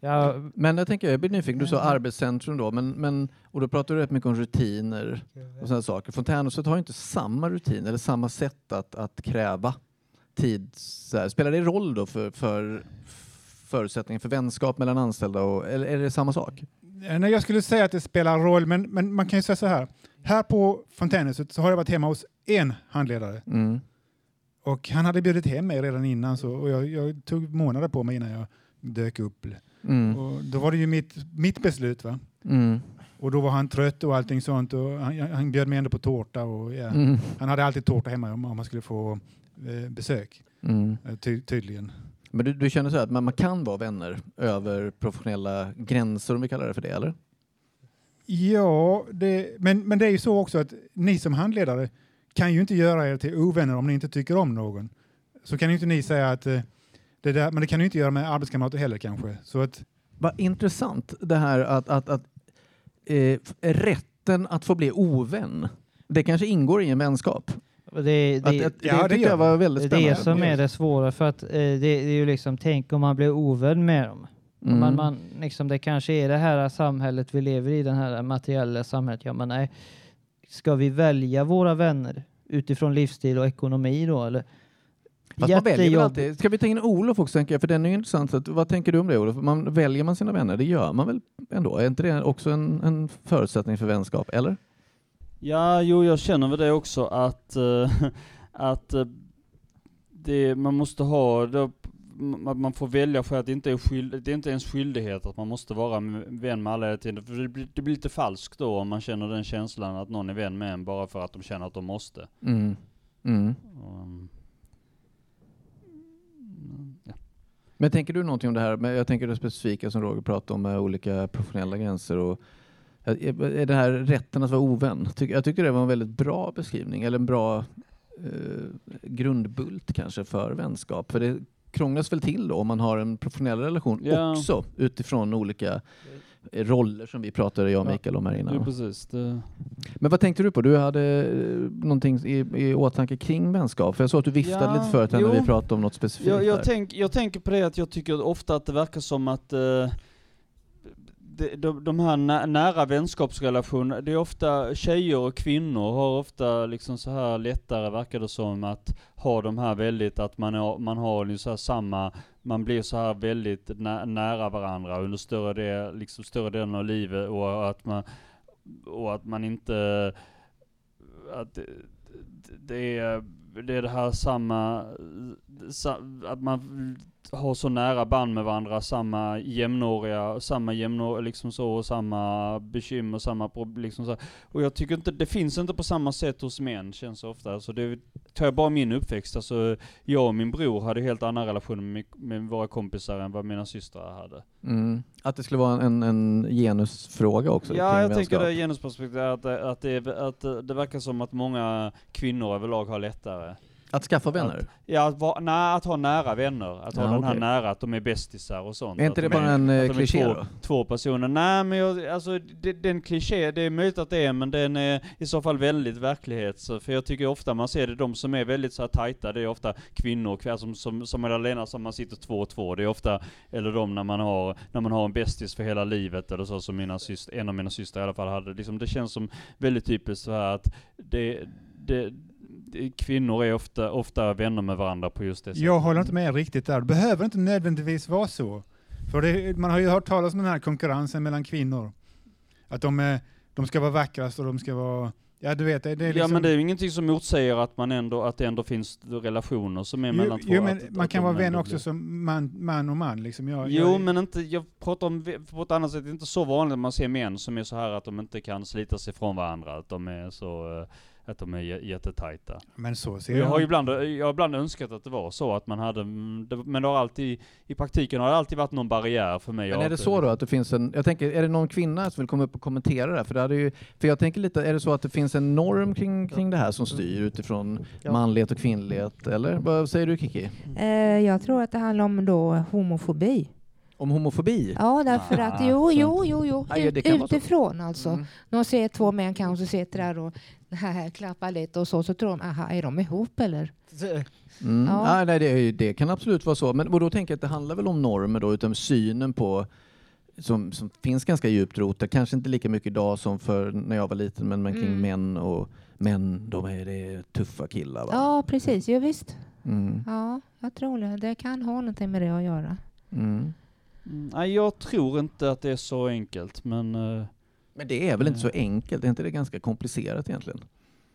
Ja, Men jag tänker, jag blir nyfiken, du sa arbetscentrum då, men, men, och då pratar du rätt mycket om rutiner och sådana saker. Fontänhuset har ju inte samma rutin eller samma sätt att, att kräva tid. Så här. Spelar det roll då för, för förutsättningen för vänskap mellan anställda, och, eller är det samma sak? Eh, Nej, jag skulle säga att det spelar roll, men, men man kan ju säga så här. Här på Fontänhuset så har jag varit hemma hos en handledare. Mm. Och han hade bjudit hem mig redan innan så, och jag, jag tog månader på mig innan jag dök upp. Mm. Och då var det ju mitt, mitt beslut. va? Mm. Och då var han trött och allting sånt. Och han, han bjöd mig ändå på tårta. Och, ja. Mm. Han hade alltid tårta hemma om, om han skulle få eh, besök. Mm. Eh, Ty, tydligen. Men du, du känner så här att man, man kan vara vänner över professionella gränser om vi kallar det för det, eller? Ja, det, men, men det är ju så också att ni som handledare kan ju inte göra er till ovänner om ni inte tycker om någon. Så kan ju inte ni säga att eh, det där, men det kan ni inte göra med arbetskamrater heller kanske. Så att, Vad intressant det här att, att, att eh, rätten att få bli ovän, det kanske ingår i en vänskap. Det, det, Att- att- det tyckte jag var väldigt Det är det spännande. som är det svåra, för att eh, det, det är ju liksom, tänk om man blir ovän med dem. Om Mm. Man, man, liksom, det kanske är det här samhället vi lever i, det här materiella samhället. Ja, men nej, ska vi välja våra vänner utifrån livsstil och ekonomi då? Eller? Fast man väljer väl Jättejobb. alltid. Ska vi ta in Olof också, tänker jag, för den är ju intressant. Så att, vad tänker du om det, Olof? Man, väljer man sina vänner? Det gör man väl ändå? Är inte det också en, en förutsättning för vänskap, eller? Ja, jo, jag känner väl det också att, eh, att eh, det, man måste ha, det, man, får välja för att det inte är, skyld, det är inte ens skyldighet att man måste vara vän med alla hela tiden. För det blir, det blir lite falskt då om man känner den känslan att någon är vän med en bara för att de känner att de måste. Mm. Mm. Um, ja. Men tänker du någonting om det här, jag tänker det specifika som Roger pratade om med olika professionella gränser och det här rätten att vara ovän? Jag tycker det var en väldigt bra beskrivning, eller en bra eh, grundbult kanske för vänskap. För det krånglas väl till då om man har en professionell relation Ja. också utifrån olika roller som vi pratade, jag och Ja. Mikael, om här innan. Jo, precis. Det, Men vad tänkte du på? Du hade eh, någonting i, i åtanke kring vänskap? För jag såg att du viftade Ja, lite förut när vi pratade om något specifikt. Jag, jag, tänk, jag tänker på det att jag tycker ofta att det verkar som att eh, de, de, de här nä, nära vänskapsrelationer, det är ofta tjejer och kvinnor har ofta liksom så här lättare, verkar det som, att ha de här väldigt, att man, är, man har liksom så här samma, man blir så här väldigt nä, nära varandra under större, del, liksom större delen av livet och att man, och att man inte, att det, det är, det är det här samma, sa, att man har så nära band med varandra, samma jämnåriga, samma jämnåriga, liksom så, och samma bekymmer, samma problem, liksom så. Och jag tycker inte, det finns inte på samma sätt hos män, känns det ofta. Alltså det tar jag bara min uppväxt, alltså jag och min bror hade helt andra relationer med, med våra kompisar än vad mina systrar hade. Mm. Att det skulle vara en, en genusfråga också? Ja, jag tänker det genusperspektiv, att, att, det, att det verkar som att många kvinnor överlag har lättare. Att skaffa vänner? Att, ja, att, vara, nej, att ha nära vänner. Att ha Ja, den här nära, att de är bästisar och sånt. Är inte det de bara en, eh, är kliché två, då? två personer. Nej, men jag, alltså det, den kliché, det är möjligt att det är, men den är i så fall väldigt verklighets... För jag tycker ofta man ser det, de som är väldigt så här tajta, det är ofta kvinnor, kvinnor som, som, som Magdalena, som man sitter två och två. Det är ofta, eller de när man har, när man har en bästis för hela livet, eller så som mina syster, en av mina systrar i alla fall hade. Liksom, det känns som väldigt typiskt så här att det, det, det kvinnor är ofta, ofta vänner med varandra på just det sättet. Jag håller inte med riktigt där. Det behöver inte nödvändigtvis vara så. För det, man har ju hört talas om den här konkurrensen mellan kvinnor. Att de, är, de ska vara vackrast och de ska vara... Ja, du vet, det, är liksom... Ja men det är ju ingenting som motsäger att man ändå, att det ändå finns relationer som är Jo, mellan två. jo, men att, man att kan vara vän också blir- som man, man och man. Liksom. Jag, Jo jag, men inte, jag pratar om på ett annat sätt, det är inte så vanligt man ser män som är så här att de inte kan slita sig från varandra, att de är så, eh, att de är jä- jättetajta. Men så ser jag jag- har ibland, jag har ibland önskat att det var så att man hade, mm, men det har alltid, i praktiken har det alltid varit någon barriär för mig. Men är det så då att det finns en, jag tänker, är det någon kvinna som vill komma upp och kommentera det här? För, det hade ju, för jag tänker lite, är det så att det finns en norm kring, kring det här som styr utifrån Ja. manlighet och kvinnlighet, eller? Vad säger du Kiki? Eh, jag tror att det handlar om då homofobi. Om homofobi? Ja, därför att Ah, jo, sant. jo, jo, jo. Ja, ja, utifrån alltså. Mm. De ser två män kanske sitter där och här, klappar lite och så, så tror de, aha, är de ihop eller? Mm. Ja. Ja. nej, det, det kan absolut vara så. Men och då tänker jag att det handlar väl om normer då, utan synen på som, som finns ganska djupt rotat, kanske inte lika mycket idag som för när jag var liten, men, men kring Mm. män och män, de är, det tuffa killar va? Ja, precis. Jo, visst. Mm. Ja, jag tror det. Det kan ha någonting med det att göra. Mm. Mm, nej jag tror inte att det är så enkelt men... eh, Men det är väl inte så eh, enkelt? Är inte det ganska komplicerat egentligen?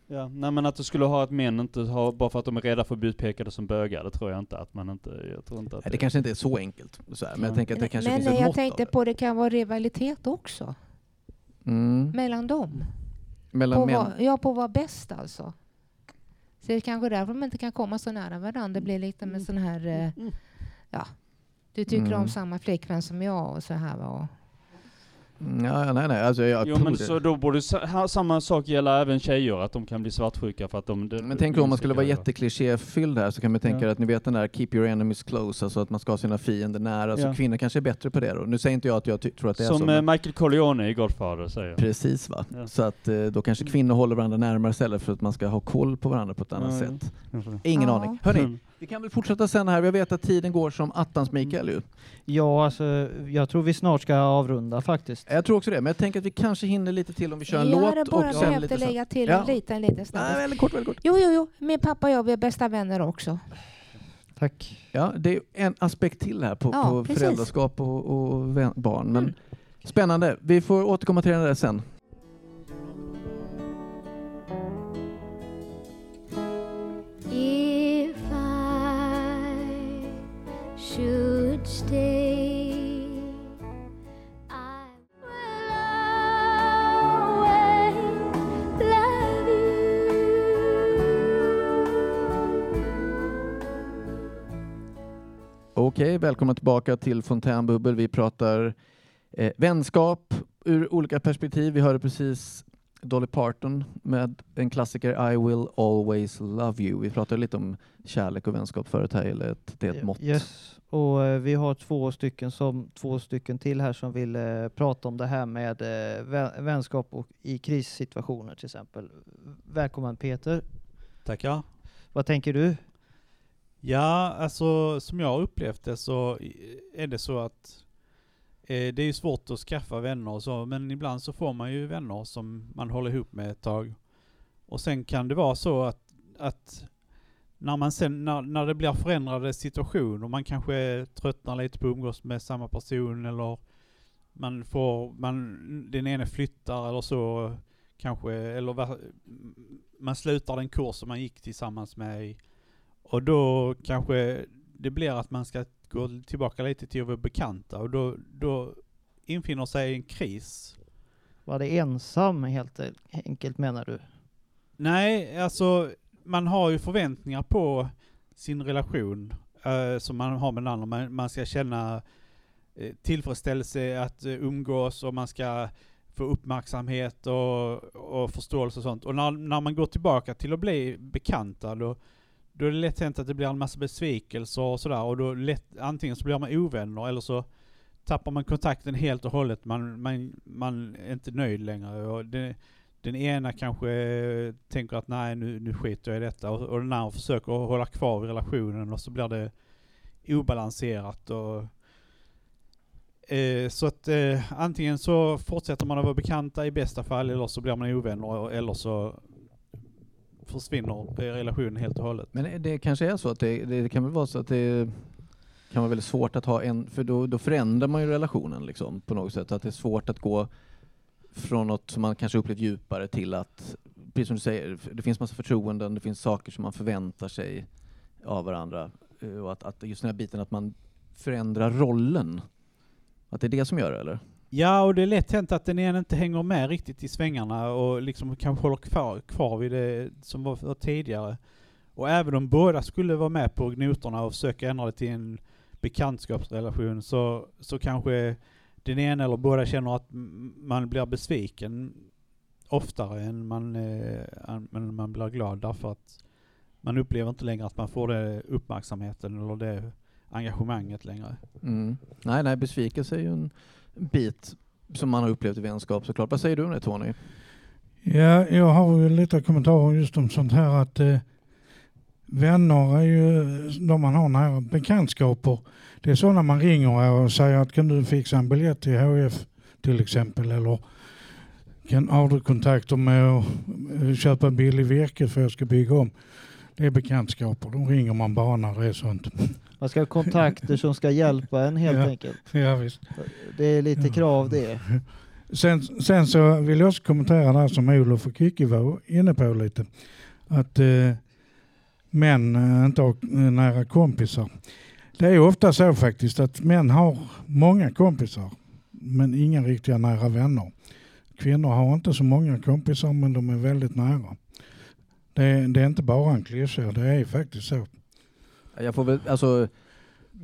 Ja, nej men att det skulle ha att män inte har, bara för att de är rädda för att bli utpekade som bögar, det tror jag inte att man inte, jag tror inte att Nej, det kanske inte är så enkelt, så här, men jag Nej. tänker att det kanske Men finns ett jag mått tänkte på det kan vara rivalitet också. Mm. Mellan dem. Mellan på män. vad, ja, på att vara bäst alltså. Så det är kanske därför de inte kan komma så nära varandra. Det blir lite med sån här, eh, ja, du tycker Mm. om samma flickvän som jag och så här va. Ja, nej, nej, alltså jag Jo men det. så då borde sa- ha, samma sak gälla även tjejer, att de kan bli svartsjuka för att de... de Men tänk om man skulle vara jätte jätteklichéfylld här så kan man tänka Ja. att ni vet den där keep your enemies close, alltså att man ska ha sina fiender nära. Så Ja. kvinnor kanske är bättre på det då. Nu säger inte jag att jag tror att det är så. Som eh, men- Michael Corleone i Godfather säger. Precis va. Ja. Så att eh, då kanske kvinnor håller varandra närmare istället för att man ska ha koll på varandra på ett annat sätt. Ingen Ja. aning. Hörni, Mm. Vi kan väl fortsätta sen här. Jag vet att tiden går som attans Mikael ju. Ja, alltså, jag tror vi snart ska avrunda faktiskt. Jag tror också det, men jag tänker att vi kanske hinner lite till om vi kör en jag låt och sen lite lägga till Ja. en liten, liten snabb. Nej, väldigt kort, väldigt kort. Jo, jo, jo. Min pappa och jag vi är bästa vänner också. Tack. Ja, det är en aspekt till här på, Ja, på föräldraskap och, och vän, barn. Men Mm. Spännande. Vi får återkomma till det där sen. should stay, I will always love Okej, välkomna tillbaka till Fontänbubbel. Vi pratar eh, vänskap ur olika perspektiv. Vi hörde precis Dolly Parton med en klassiker I will always love you. Vi pratade lite om kärlek och vänskap förut här, eller ett, det är ett mått. Yes. Och eh, vi har två stycken, som, två stycken till här som vill eh, prata om det här med eh, vä- vänskap och i krissituationer till exempel. Välkommen Peter. Tackar. Vad tänker du? Ja, alltså som jag har upplevt det så är det så att eh, det är ju svårt att skaffa vänner och så, men ibland så får man ju vänner som man håller ihop med ett tag. Och sen kan det vara så att, att när man sen, när, när det blir förändrade situationer, man kanske tröttnar lite på att umgås med samma person eller man får, man, den ene flyttar eller så kanske, eller va- man slutar den kurs som man gick tillsammans med. Och då kanske det blir att man ska gå tillbaka lite till att vara bekanta och då, då infinner sig en kris. Var det ensam helt enkelt menar du? Nej, alltså man har ju förväntningar på sin relation eh, som man har med den andra. Man, man ska känna eh, tillfredsställelse att eh, umgås och man ska få uppmärksamhet och, och förståelse och sånt. Och när, när man går tillbaka till att bli bekanta då, då är det lätt hänt att det blir en massa besvikelser och sådär och då lätt, antingen så blir man ovänner eller så tappar man kontakten helt och hållet. Man, man, man är inte nöjd längre. Och det, den ena kanske eh, tänker att nej nu, nu skiter jag i detta och, och den andra försöker hålla kvar relationen och så blir det obalanserat och eh, så att eh, antingen så fortsätter man att vara bekanta i bästa fall eller så blir man ovänner eller så försvinner relationen helt och hållet. Men det kanske är så att det, det kan väl vara så att det kan vara väldigt svårt att ha en, för då, då förändrar man ju relationen liksom på något sätt. Att det är svårt att gå från något som man kanske upplevt djupare till att, precis som du säger, det finns massa förtroenden, det finns saker som man förväntar sig av varandra. Eh, och att, att just den här biten att man förändrar rollen. Att det är det som gör det, eller? Ja, och det är lätt hänt att den ena inte hänger med riktigt i svängarna och liksom kanske håller kvar, kvar vid det som var, tidigare. Och även om båda skulle vara med på noterna och försöka ändra det till en bekantskapsrelation så, så kanske den ena eller båda känner att man blir besviken oftare än man, eh, än man blir glad därför att man upplever inte längre att man får det uppmärksamheten eller det engagemanget längre. Mm. Nej, nej, besvikelse är ju en bit som man har upplevt i vänskap såklart. Vad säger du om det Tony? Ja, jag har ju lite kommentarer just om sånt här att eh, vänner är ju de man har nära bekantskaper. Det är sådana man ringer och säger att kan du fixa en biljett till HF till exempel eller kan, har du kontakter med att eh, köpa billig virke för jag ska bygga om. Det är bekantskaper. De ringer man bara när det är sånt. Man ska ha kontakter som ska hjälpa en helt Ja. enkelt. Ja, visst. Det är lite krav det. Sen, sen så vill jag också kommentera det här som Olof och Kikki var inne på lite. Att eh, män eh, inte har eh, nära kompisar. Det är ofta så faktiskt att män har många kompisar men inga riktiga nära vänner. Kvinnor har inte så många kompisar men de är väldigt nära. Det, är- det är inte bara en klyscha, det är faktiskt så. Jag får väl, alltså,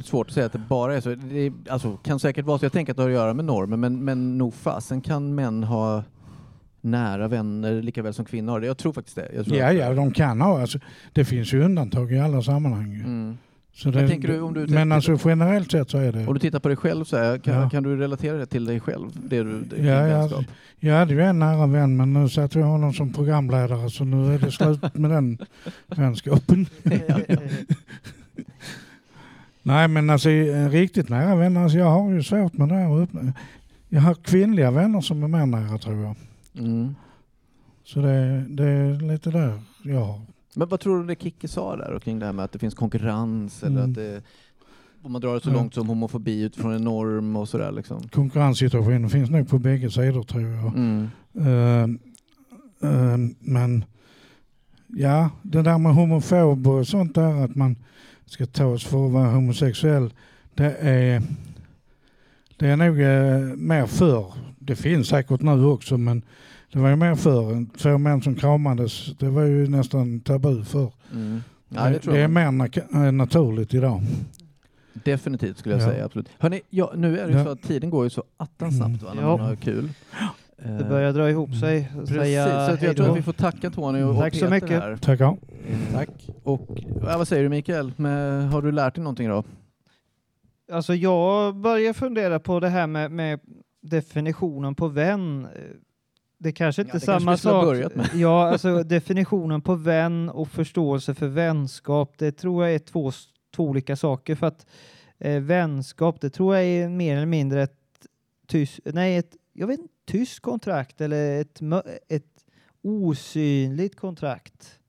svårt att säga att det bara är så. Det alltså, kan säkert vara så. Jag tänker att det har att göra med normer, men, men nog fasen kan män ha nära vänner lika väl som kvinnor har det. Jag tror faktiskt det. Jag tror Ja, ja, de kan ha. Alltså, det finns ju undantag i alla sammanhang. Mm. Så Men det, tänker du- om du men alltså generellt sett så är det... Om du tittar på dig själv, så här, kan, Ja. kan du relatera det till dig själv? Det du, det, Ja, jag, vänskap? jag hade ju en nära vän men nu satte jag honom som programledare så nu är det slut med den vänskapen. Nej men alltså riktigt nära vänner, alltså, jag har ju svårt med det här. Jag har kvinnliga vänner som är mer nära tror jag. Mm. Så det, det är lite där jag har. Men vad tror du det Kicke sa där och kring det här med att det finns konkurrens eller Mm. att det, om man drar det så långt som homofobi utifrån en norm och sådär liksom? Konkurrenssituationen finns nog på bägge sidor tror jag. Mm. Eh, eh, men ja, det där med homofob och sånt där att man ska tas för att vara homosexuell. Det är, det är nog eh, mer förr. Det finns säkert nu också men det var ju mer förr. Två män som kramades, det var ju nästan tabu förr. Mm. Ja, det det är mer na- eh, naturligt idag. Definitivt skulle jag Ja. säga, absolut. Hörrni, ja, nu är det ju Ja. så att tiden går ju så attans snabbt va, när Ja. man har kul. Det börjar dra ihop sig. Precis, Säga så jag tror att vi får tacka Tony och, Tack och så Peter mycket. här. Tackar. Tack. Och ja, vad säger du Mikael? Men, har du lärt dig någonting då? Alltså jag börjar fundera på det här med, med definitionen på vän. Det kanske inte Ja, är det kanske samma ha sak. börjat med. Ja, alltså definitionen på vän och förståelse för vänskap, det tror jag är två, två olika saker. För att eh, vänskap, det tror jag är mer eller mindre ett tyst, nej, ett, jag vet inte, tyst kontrakt eller ett, ett osynligt kontrakt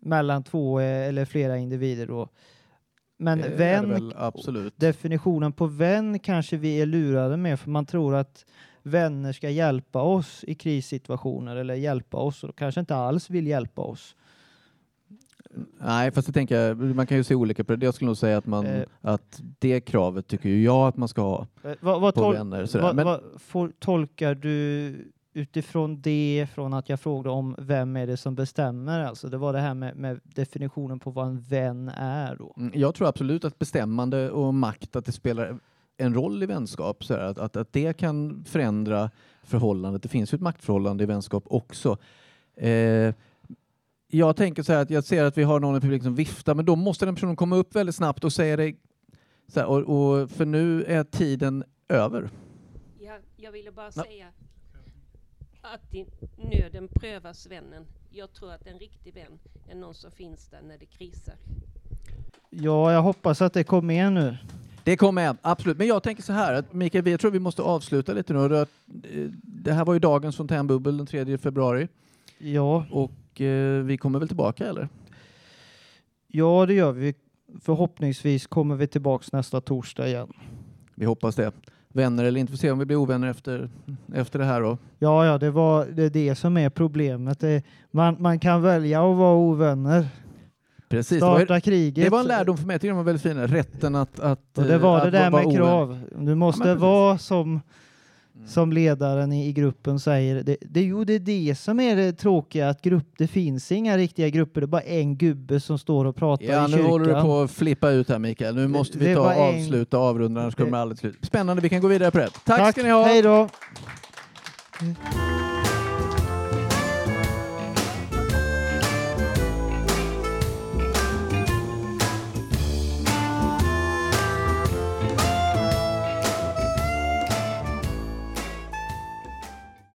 mellan två eh, eller flera individer då. Men Det vän, definitionen på vän kanske vi är lurade med för man tror att vänner ska hjälpa oss i krissituationer eller hjälpa oss och kanske inte alls vill hjälpa oss. Nej, fast det tänker jag, man kan ju se olika på det. Jag skulle nog säga att, man, Eh. att det kravet tycker ju jag att man ska ha Eh, Vad, vad, på vänner. Sådär. vad, Men, vad får, tolkar du utifrån det från att jag frågade om vem är det som bestämmer? Alltså det var det här med, med definitionen på vad en vän är då. Mm, Jag tror absolut att bestämmande och makt, att det spelar en roll i vänskap. Så att, att, att det kan förändra förhållandet. Det finns ju ett maktförhållande i vänskap också. Eh, jag tänker så här att jag ser att vi har någon i publiken som viftar, men då måste den personen komma upp väldigt snabbt och säga det. Så här, och, och, för nu är tiden över. Ja, jag ville bara säga att i nöden prövas vännen. Jag tror att en riktig vän är någon som finns där när det krisar. Ja, jag hoppas att det kom med nu. Det kommer med, absolut. Men jag tänker så här, att Mikael, vi- jag tror vi måste avsluta lite nu. Det- Det här var ju dagens fontänbubbel den 3 februari. Ja. Och eh, vi kommer väl tillbaka eller? Ja, det gör vi. Förhoppningsvis kommer vi tillbaks nästa torsdag igen. Vi hoppas det. Vänner eller inte, får se om vi blir ovänner efter, efter det här då. Ja, ja, det var det, är det som är problemet. Det, man, man kan välja att vara ovänner. Precis. det var Starta kriget. Det var en lärdom för mig, jag tycker den var väldigt fin. Rätten att... att Och det eh, var att det där med krav. Du måste precis. vara som, som ledaren i, i gruppen säger. Det, det, jo, det är det som är det tråkiga, att grupp, det finns inga riktiga grupper. Det är bara en gubbe som står och pratar Ja, i nu kyrkan. håller du på att flippa ut här Mikael. Nu måste vi ta en- avsluta avrunda, annars kommer det- aldrig slut. Spännande, vi kan gå vidare på det. Tack, Tack, ska ni ha! hej då!